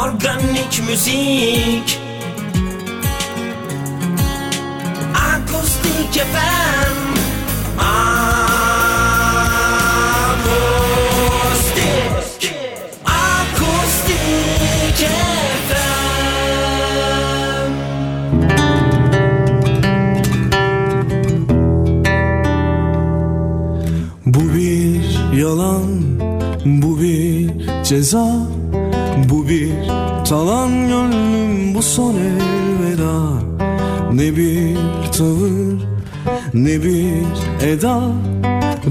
Organik müzik. Akustik FM Akustik. Akustik FM Bu bir yalan, bu bir ceza, talan gönlüm bu son elveda. Ne bir tavır, ne bir eda,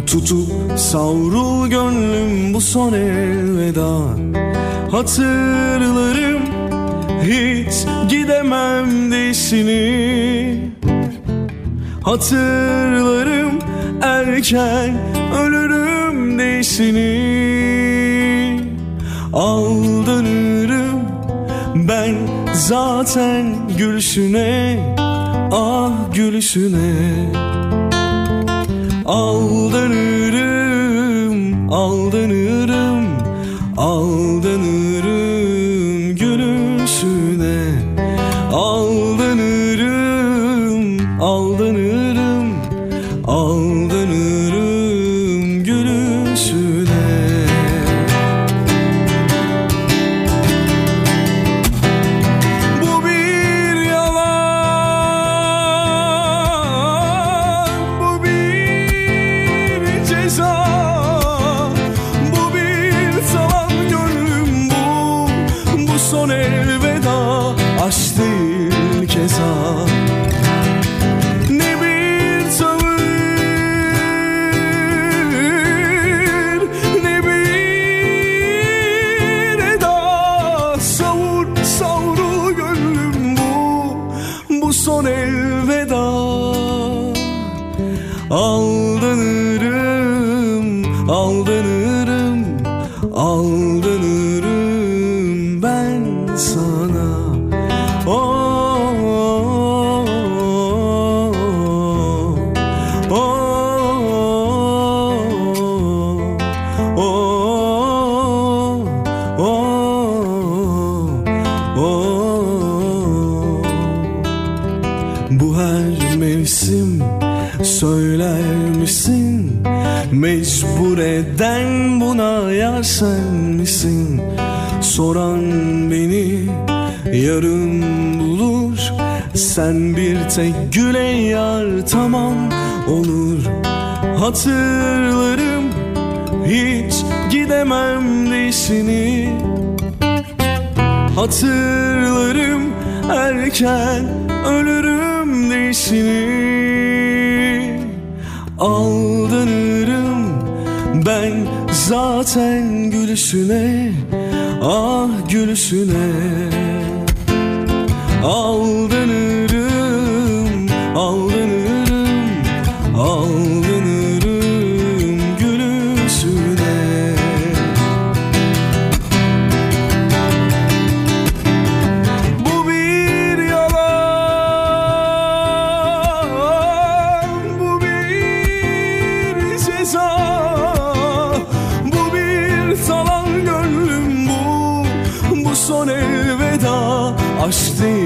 tutup savrul gönlüm bu son elveda. Hatırlarım hiç gidemem desini. Hatırlarım erken ölürüm desini Aldanırım ben zaten gülüşüne Ah gülüşüne Aldanırım, aldanırım söyler misin? Mecbur eden buna yar sen misin? Soran beni yarın bulur Sen bir tek güle yar tamam olur Hatırlarım hiç gidemem desini Hatırlarım erken ölürüm desini Aldanırım ben zaten gülüşüne Ah gülüşüne. Aldanırım, elveda,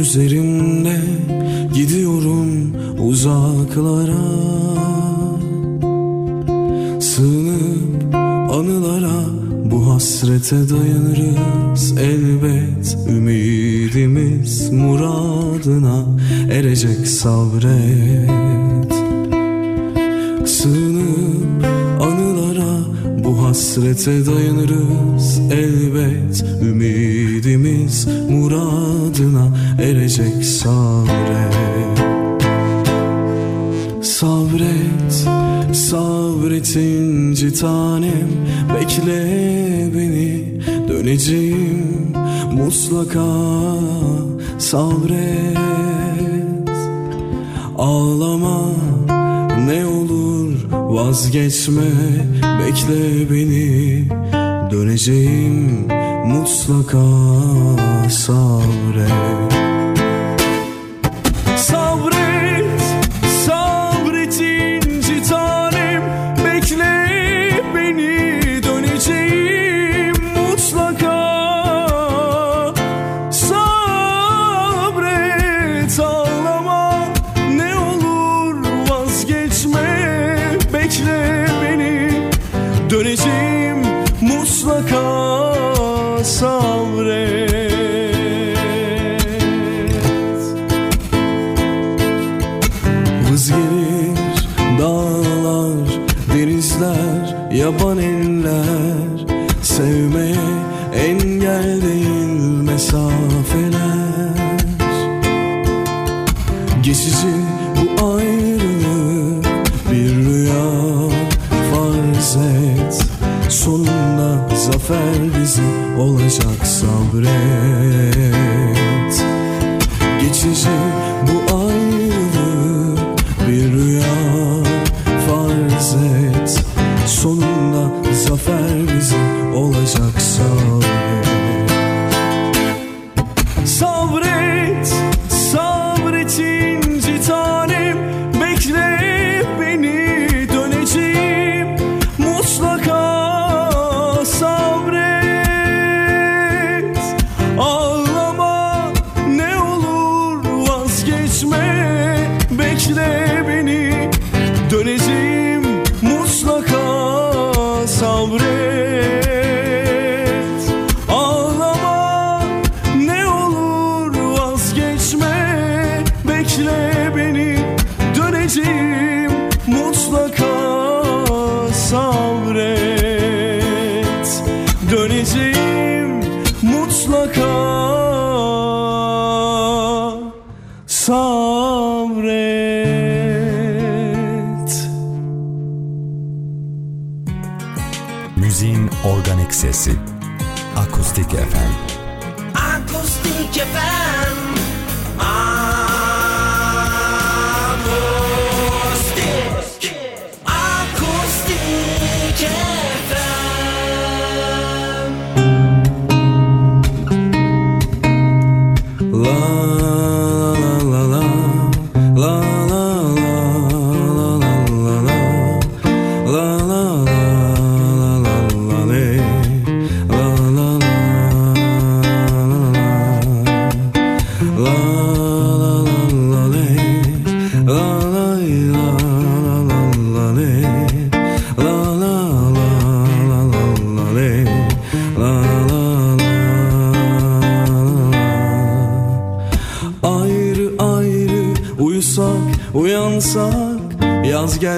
Üzerimde gidiyorum uzaklara. Sığınıp anılara bu hasrete dayanırız. Elbet Ümidimiz muradına erecek sabret. Sığınıp anılara bu hasrete dayanırız. Elbet Ümidimiz muradına erecek sabret Sabret, sabret inci tanem Bekle beni, döneceğim mutlaka. Sabret, ağlama ne olur vazgeçme. Bekle beni, döneceğim mutlaka. Sabret,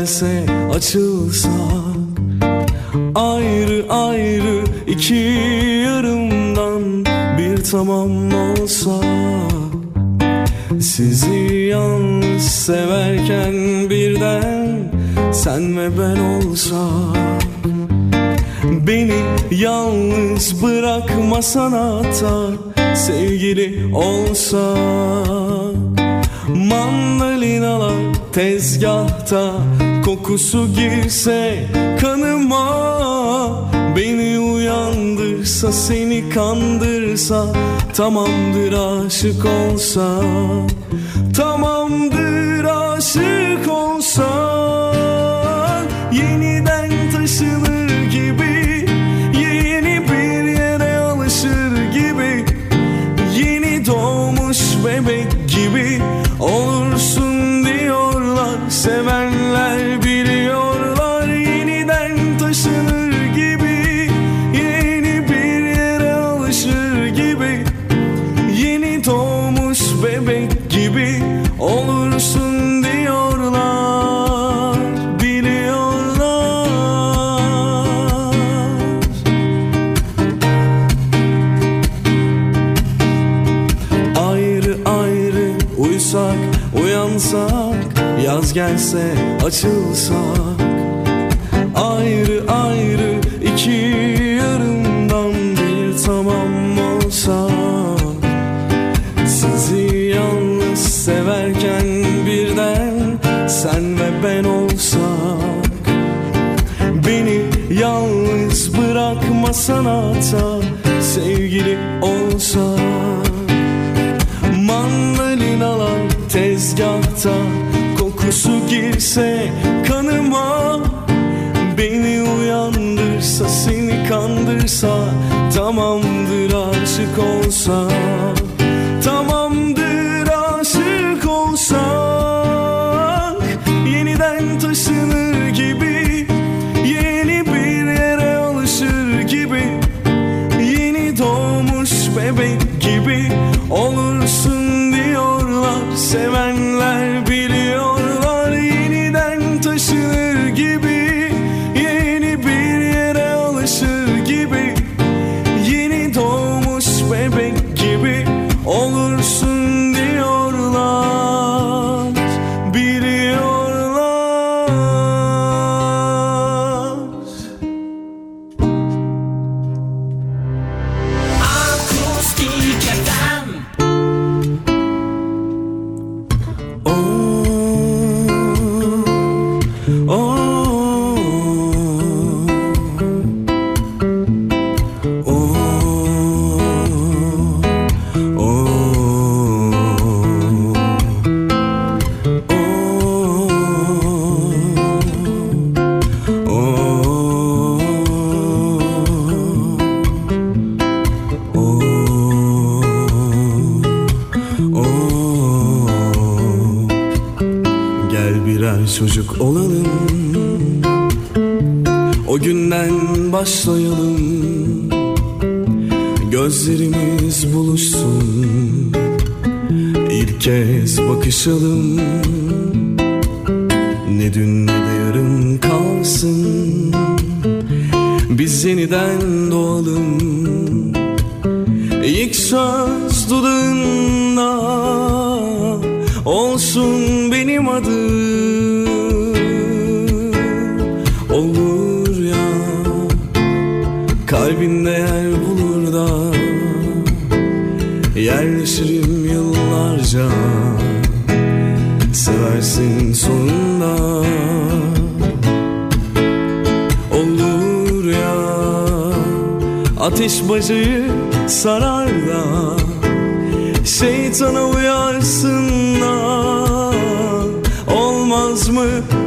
gelse açılsak Ayrı ayrı iki yarımdan bir tamam olsak Sizi yalnız severken birden sen ve ben olsak Beni yalnız bırakmasan hatta sevgili olsa Mandalinalar tezgahta kokusu girse kanıma Beni uyandırsa seni kandırsa tamamdır aşık olsa Tamamdır aşık olsa Yeniden taşınır 就算 olsa Tamamdır aşık olsam ortak olalım. O günden başlayalım. Gözlerimiz buluşsun. İlk kez bakışalım. mwen.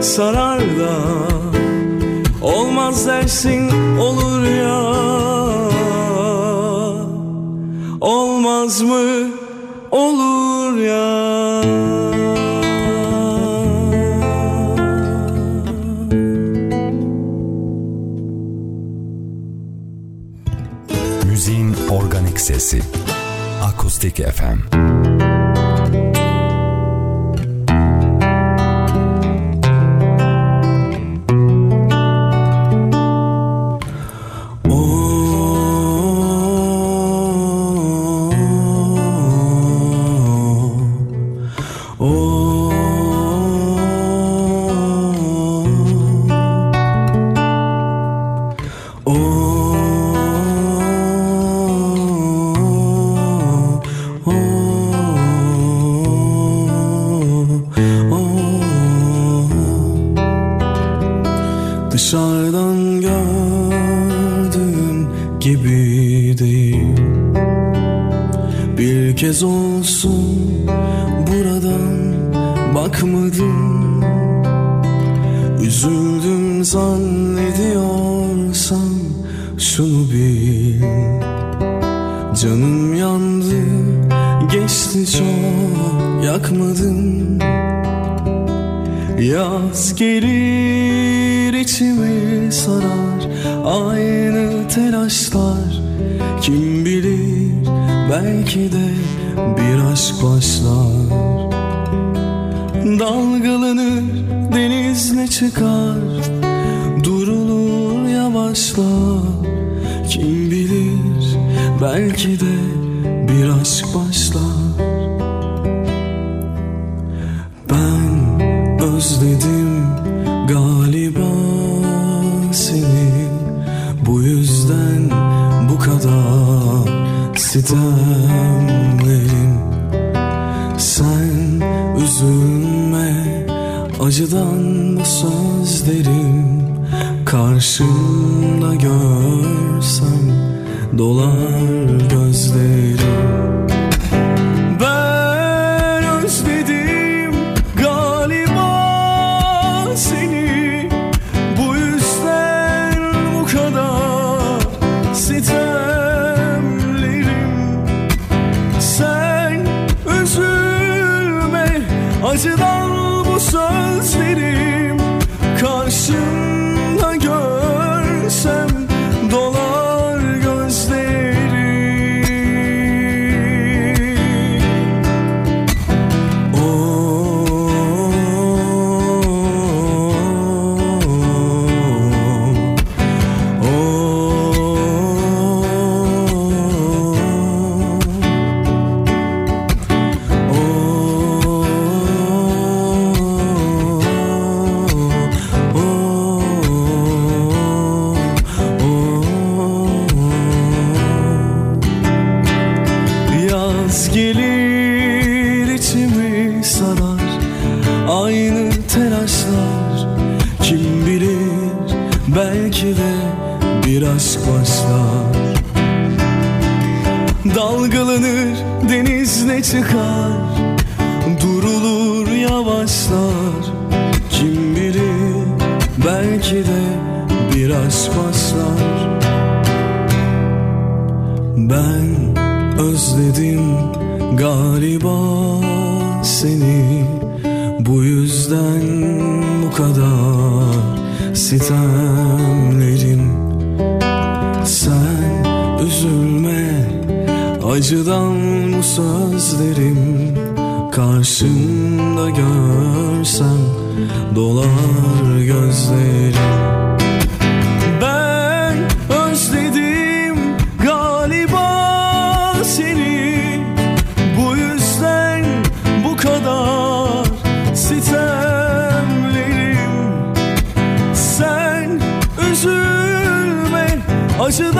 sarar da Olmaz dersin olur ya. Olmaz mı? Olur ya. Müziğin organik sesi. Akustik FM bakmadım Üzüldüm zannediyorsan şunu bil. Canım yandı geçti çok yakmadım Yaz gelir içimi sarar Aynı telaşlar. Kim bilir belki de bir aşk başlar Dalgalanır denizle çıkar. Durulur yavaşlar. Kim bilir belki de bir aşk başlar. Ben özledim galiba seni. Bu yüzden bu kadar sitemliyim acıdan bu sözlerim Karşımda görsem dolar Dalgalanır denizle çıkar Durulur yavaşlar. Kim bilir belki de bir aşk başlar. Ben özledim galiba seni Bu yüzden bu kadar sitemlerim Sen üzülme acıdan sözlerim Karşımda görsem dolar gözlerim. Ben özledim galiba seni. Bu yüzden bu kadar sitemlerim. Sen üzülme acıdan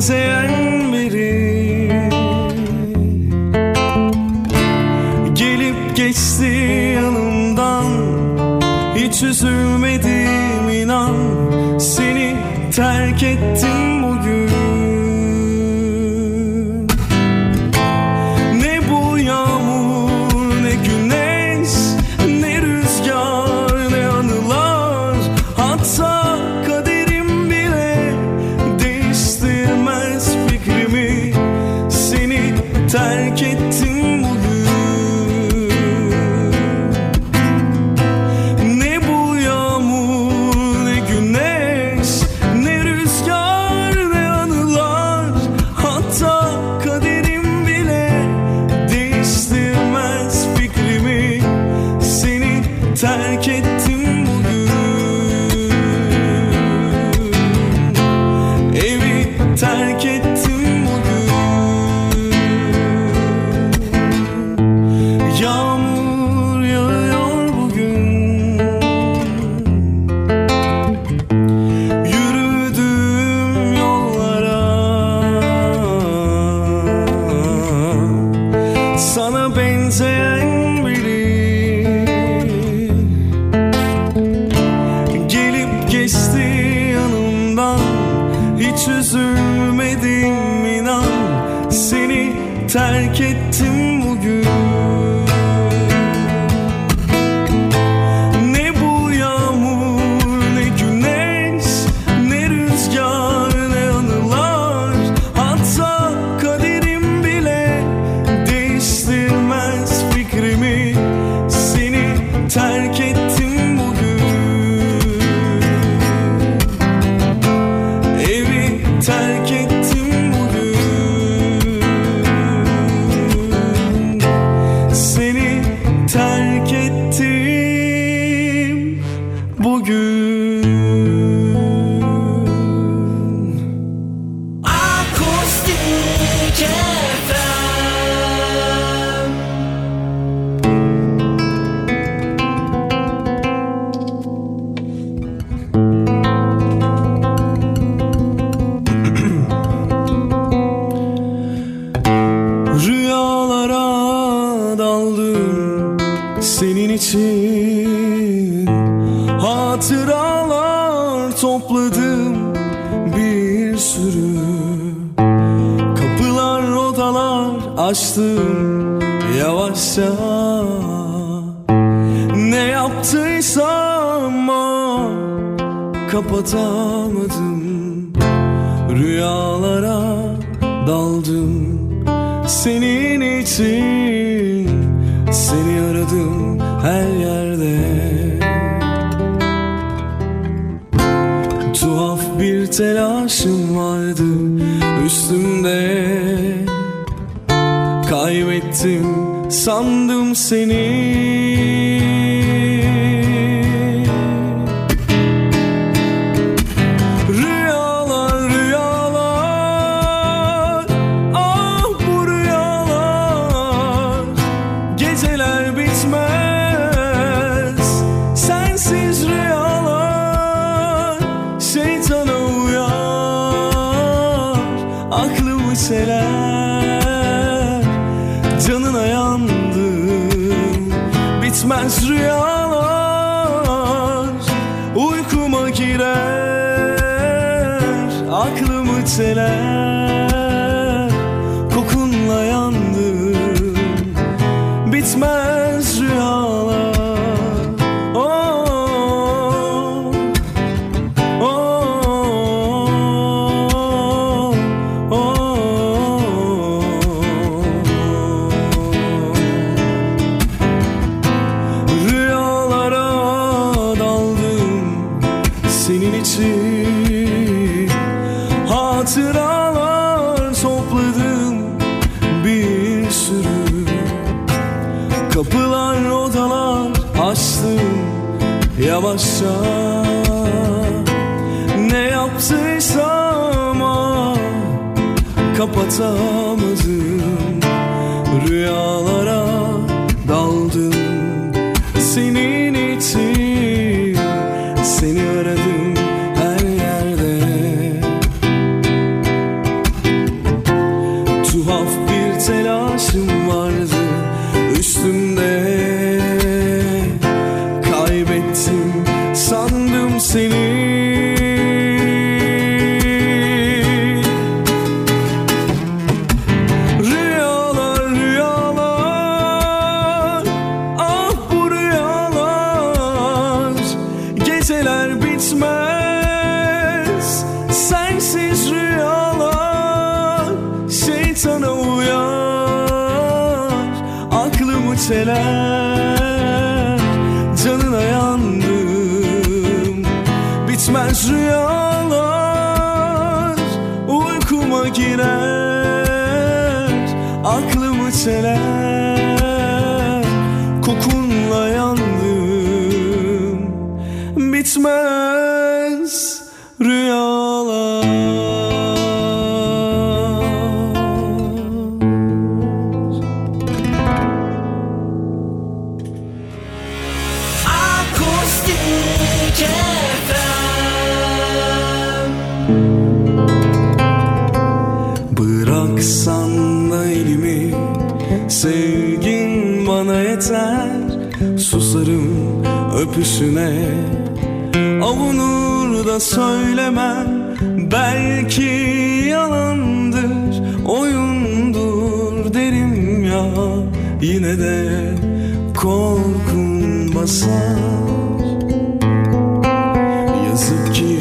benzeyen biri. Gelip geçti yanımdan Hiç üzülmedim inan. Seni terk ettim bugün. gülseler Canına yandım Bitmez rüyalar. Uykuma girer Aklımı teler. so öpüşüne Avunur da söylemem Belki yalandır Oyundur derim ya. Yine de korkun basar. Yazık ki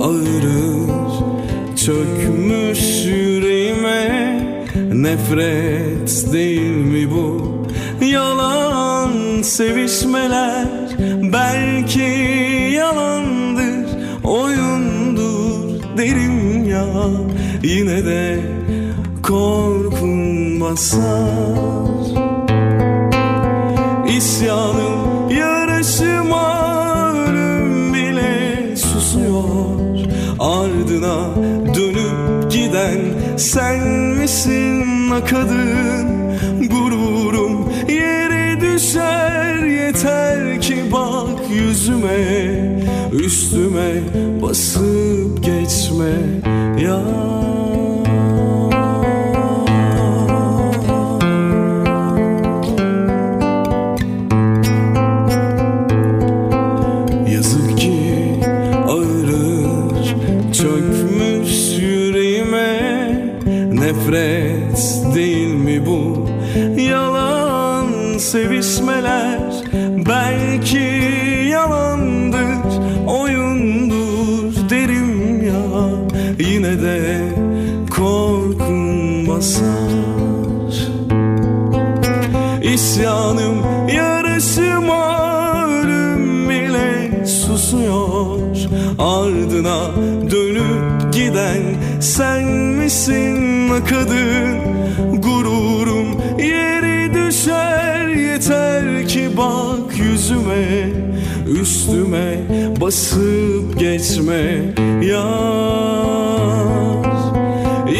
ağırır Çökmüş yüreğime. Nefret değil mi bu? Yalan sevişmeler Belki yalandır Oyundur derim ya. Yine de korkun basar. İsyanım yarışıma ölüm bile susuyor. Ardına dönüp giden sen misin kadın? Gururum yere düşer yeter yüzüme Üstüme basıp geçme. Ya basar İsyanım yarışıma ölüm bile susuyor. Ardına dönüp giden sen misin kadın? Gururum yeri düşer yeter ki bak yüzüme. Üstüme basıp geçme yar.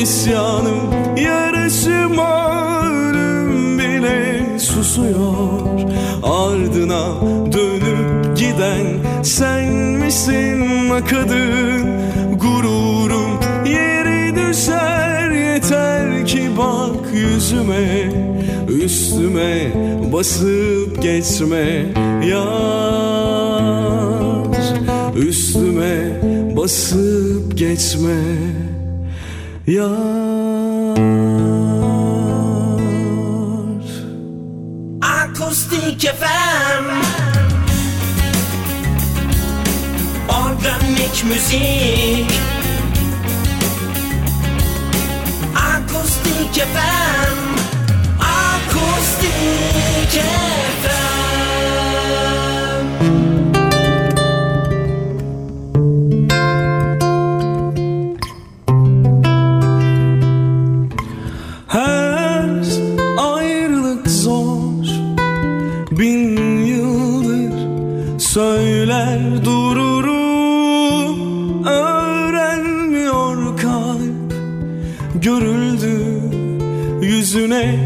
İsyanım yarışıma ölüm bile susuyor. Ardına dönüp giden sen misin la kadın? Gururum yeri düşer yeter ki bak yüzüme. Üstüme basıp geçme yar. Üstüme basıp geçme yar Akustik FM Organik müzik. Akustik FM Akustik FM Görüldü yüzüne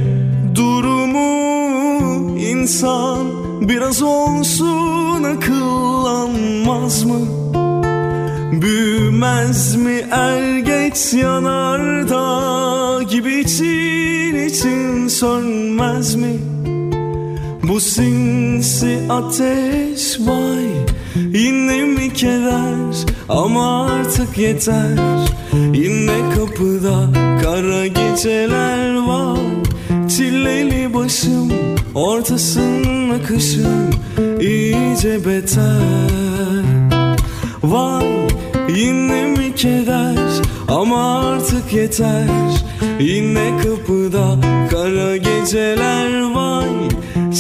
durumu insan Biraz olsun akıllanmaz mı? Büyümez mi er geç yanarda gibi için için sönmez mi? Bu sinsi ateş vay Yine mi keder ama artık yeter Yine kapıda kara geceler var. Çileli başım ortasında kışım iyice beter. Vay yine mi keder? Ama artık yeter. Yine kapıda kara geceler vay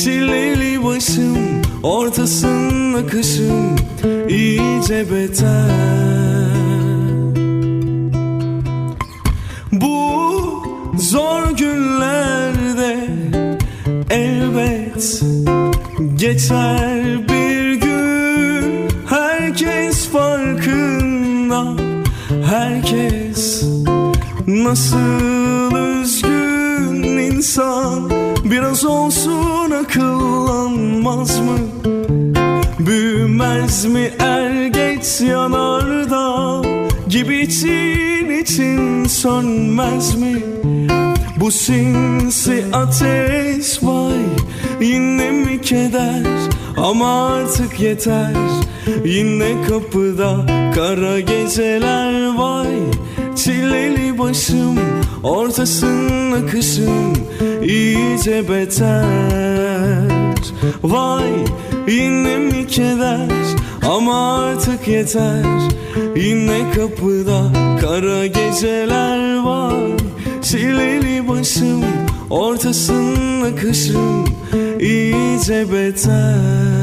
Çileli başım ortasında kışım iyice beter zor günlerde elbet geçer bir gün. Herkes farkında herkes Nasıl üzgün. İnsan Biraz olsun akıllanmaz mı? Büyümez mi er geç yanarda? Gibi için için sönmez mi Bu sinsi ateş vay Yine mi keder? Ama artık yeter. Yine kapıda kara geceler vay. Çileli başım ortasında kışım iyice beter. Vay yine mi keder? Ama artık yeter. Yine kapıda kara geceler var Çileli başım ortasında kışım iyice beter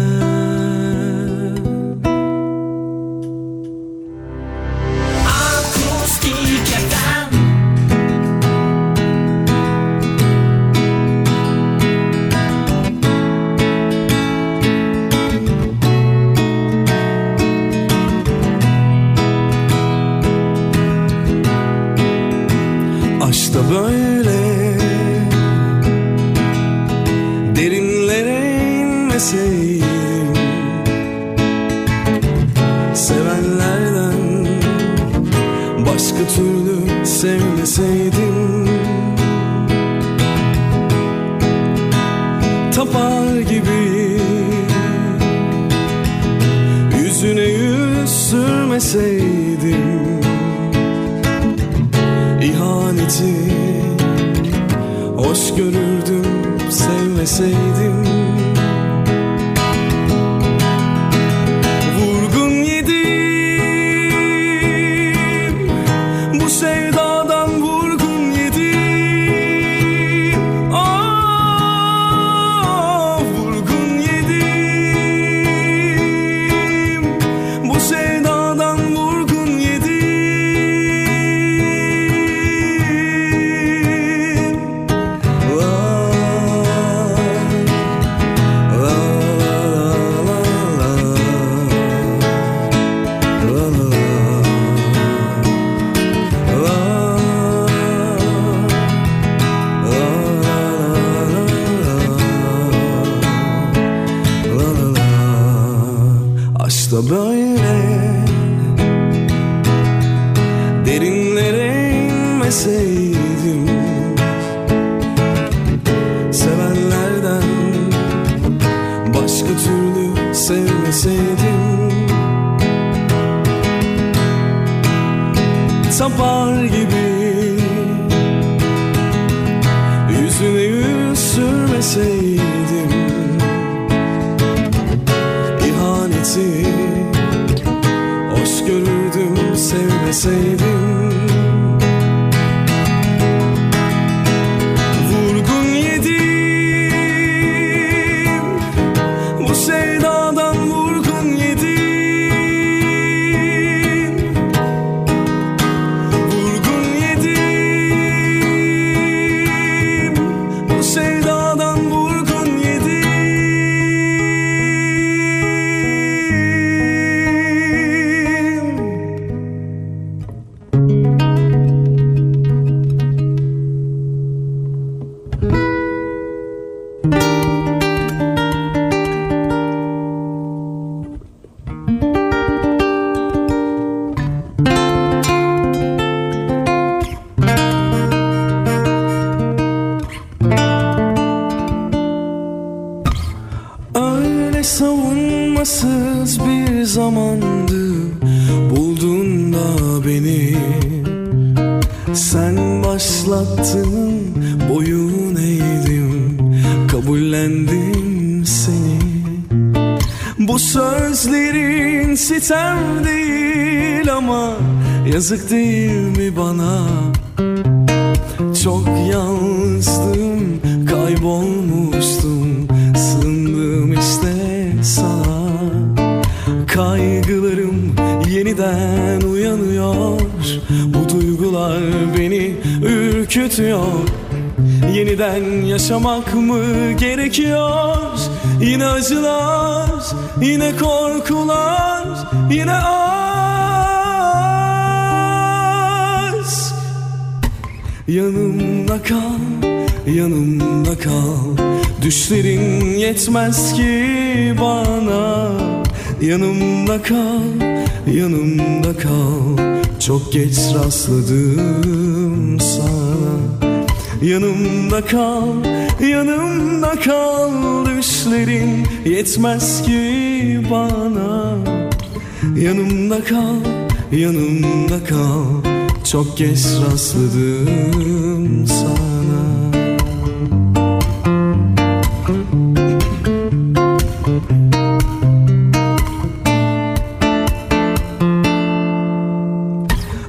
Yazık değil mi bana? Çok yalnızdım Kaybolmuştum. Sığındım işte sana. Kaygılarım yeniden uyanıyor. Bu duygular beni ürkütüyor. Yeniden yaşamak mı gerekiyor? Yine acılar, yine korkular, yine ağır Yanımda kal, yanımda kal. Düşlerin yetmez ki bana. Yanımda kal, yanımda kal. Çok geç rastladım sana. Yanımda kal, yanımda kal. Düşlerin yetmez ki bana. Yanımda kal, yanımda kal Çok geç rastladım sana.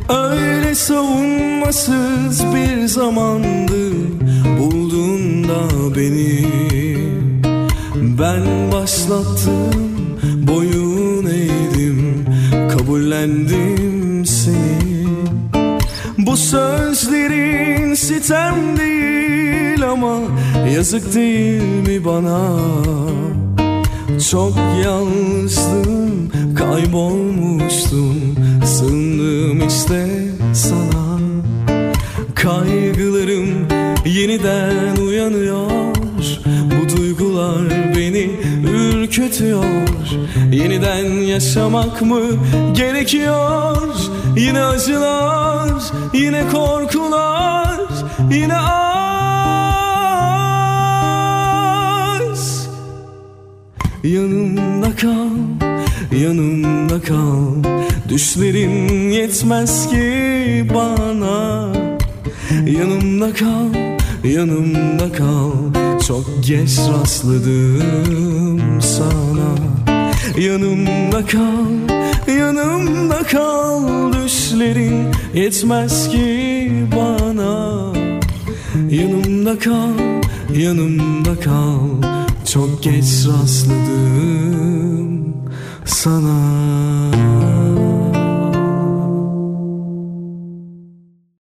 Öyle savunmasız bir zamandı Buldun da beni. Ben başlattım boyun eğdim Kabullendim Bu sözlerin sitem değil ama Yazık değil mi bana? Çok yalnızdım, kaybolmuştum Sığındım işte sana. Kaygılarım yeniden uyanıyor ürkütüyor Yeniden yaşamak mı gerekiyor? Yine acılar, yine korkular Yine aşk Yanımda kal, yanımda kal. Düşlerin yetmez ki bana. Yanımda kal, yanımda kal Çok geç rastladım sana. Yanımda kal, yanımda kal. Düşlerin yetmez ki bana. Yanımda kal, yanımda kal. Çok geç rastladım sana